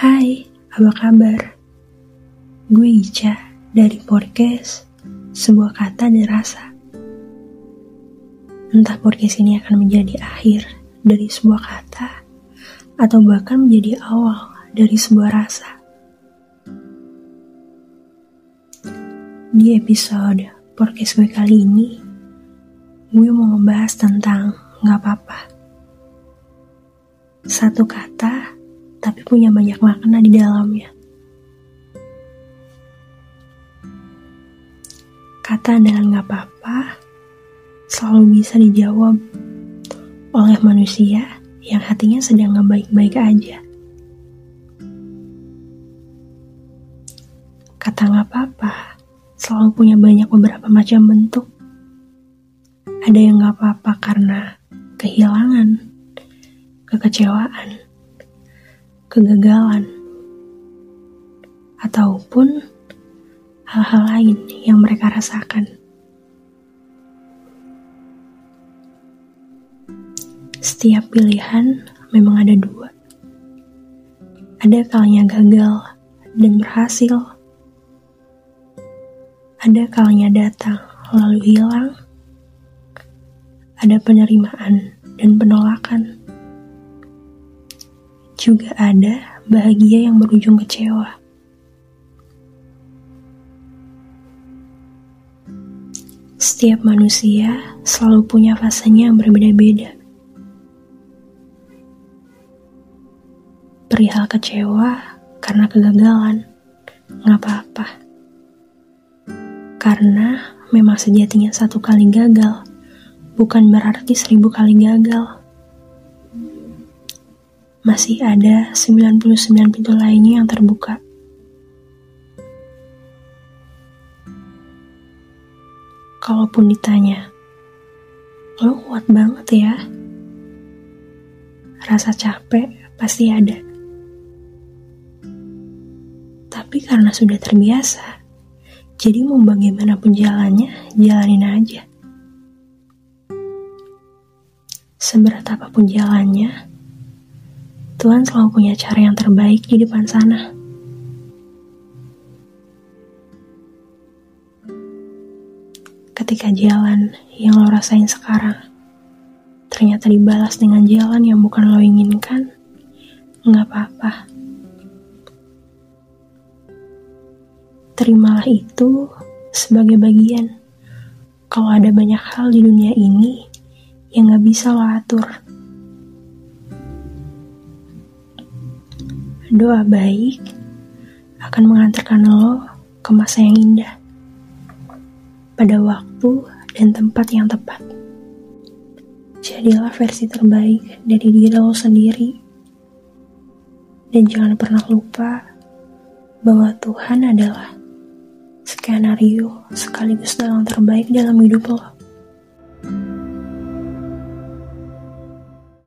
Hai, apa kabar? Gue Ica dari podcast Sebuah Kata dan Rasa. Entah podcast ini akan menjadi akhir dari sebuah kata atau bahkan menjadi awal dari sebuah rasa. Di episode podcast gue kali ini, gue mau ngebahas tentang gak apa-apa. Satu kata tapi punya banyak makna di dalamnya. Kata adalah nggak apa-apa selalu bisa dijawab oleh manusia yang hatinya sedang nggak baik-baik aja. Kata nggak apa-apa selalu punya banyak beberapa macam bentuk. Ada yang nggak apa-apa karena kehilangan, kekecewaan, kegagalan, ataupun hal-hal lain yang mereka rasakan. Setiap pilihan memang ada dua. Ada kalanya gagal dan berhasil. Ada kalanya datang lalu hilang. Ada penerimaan dan penolakan juga ada bahagia yang berujung kecewa. Setiap manusia selalu punya fasenya yang berbeda-beda. Perihal kecewa karena kegagalan, nggak apa-apa. Karena memang sejatinya satu kali gagal, bukan berarti seribu kali gagal masih ada 99 pintu lainnya yang terbuka. Kalaupun ditanya, lo kuat banget ya? Rasa capek pasti ada. Tapi karena sudah terbiasa, jadi mau bagaimanapun jalannya, jalanin aja. Seberat apa pun jalannya, Tuhan selalu punya cara yang terbaik di depan sana. Ketika jalan yang lo rasain sekarang ternyata dibalas dengan jalan yang bukan lo inginkan, nggak apa-apa. Terimalah itu sebagai bagian. Kalau ada banyak hal di dunia ini yang nggak bisa lo atur. Doa baik akan mengantarkan lo ke masa yang indah pada waktu dan tempat yang tepat. Jadilah versi terbaik dari diri lo sendiri dan jangan pernah lupa bahwa Tuhan adalah skenario sekaligus dalam terbaik dalam hidup lo.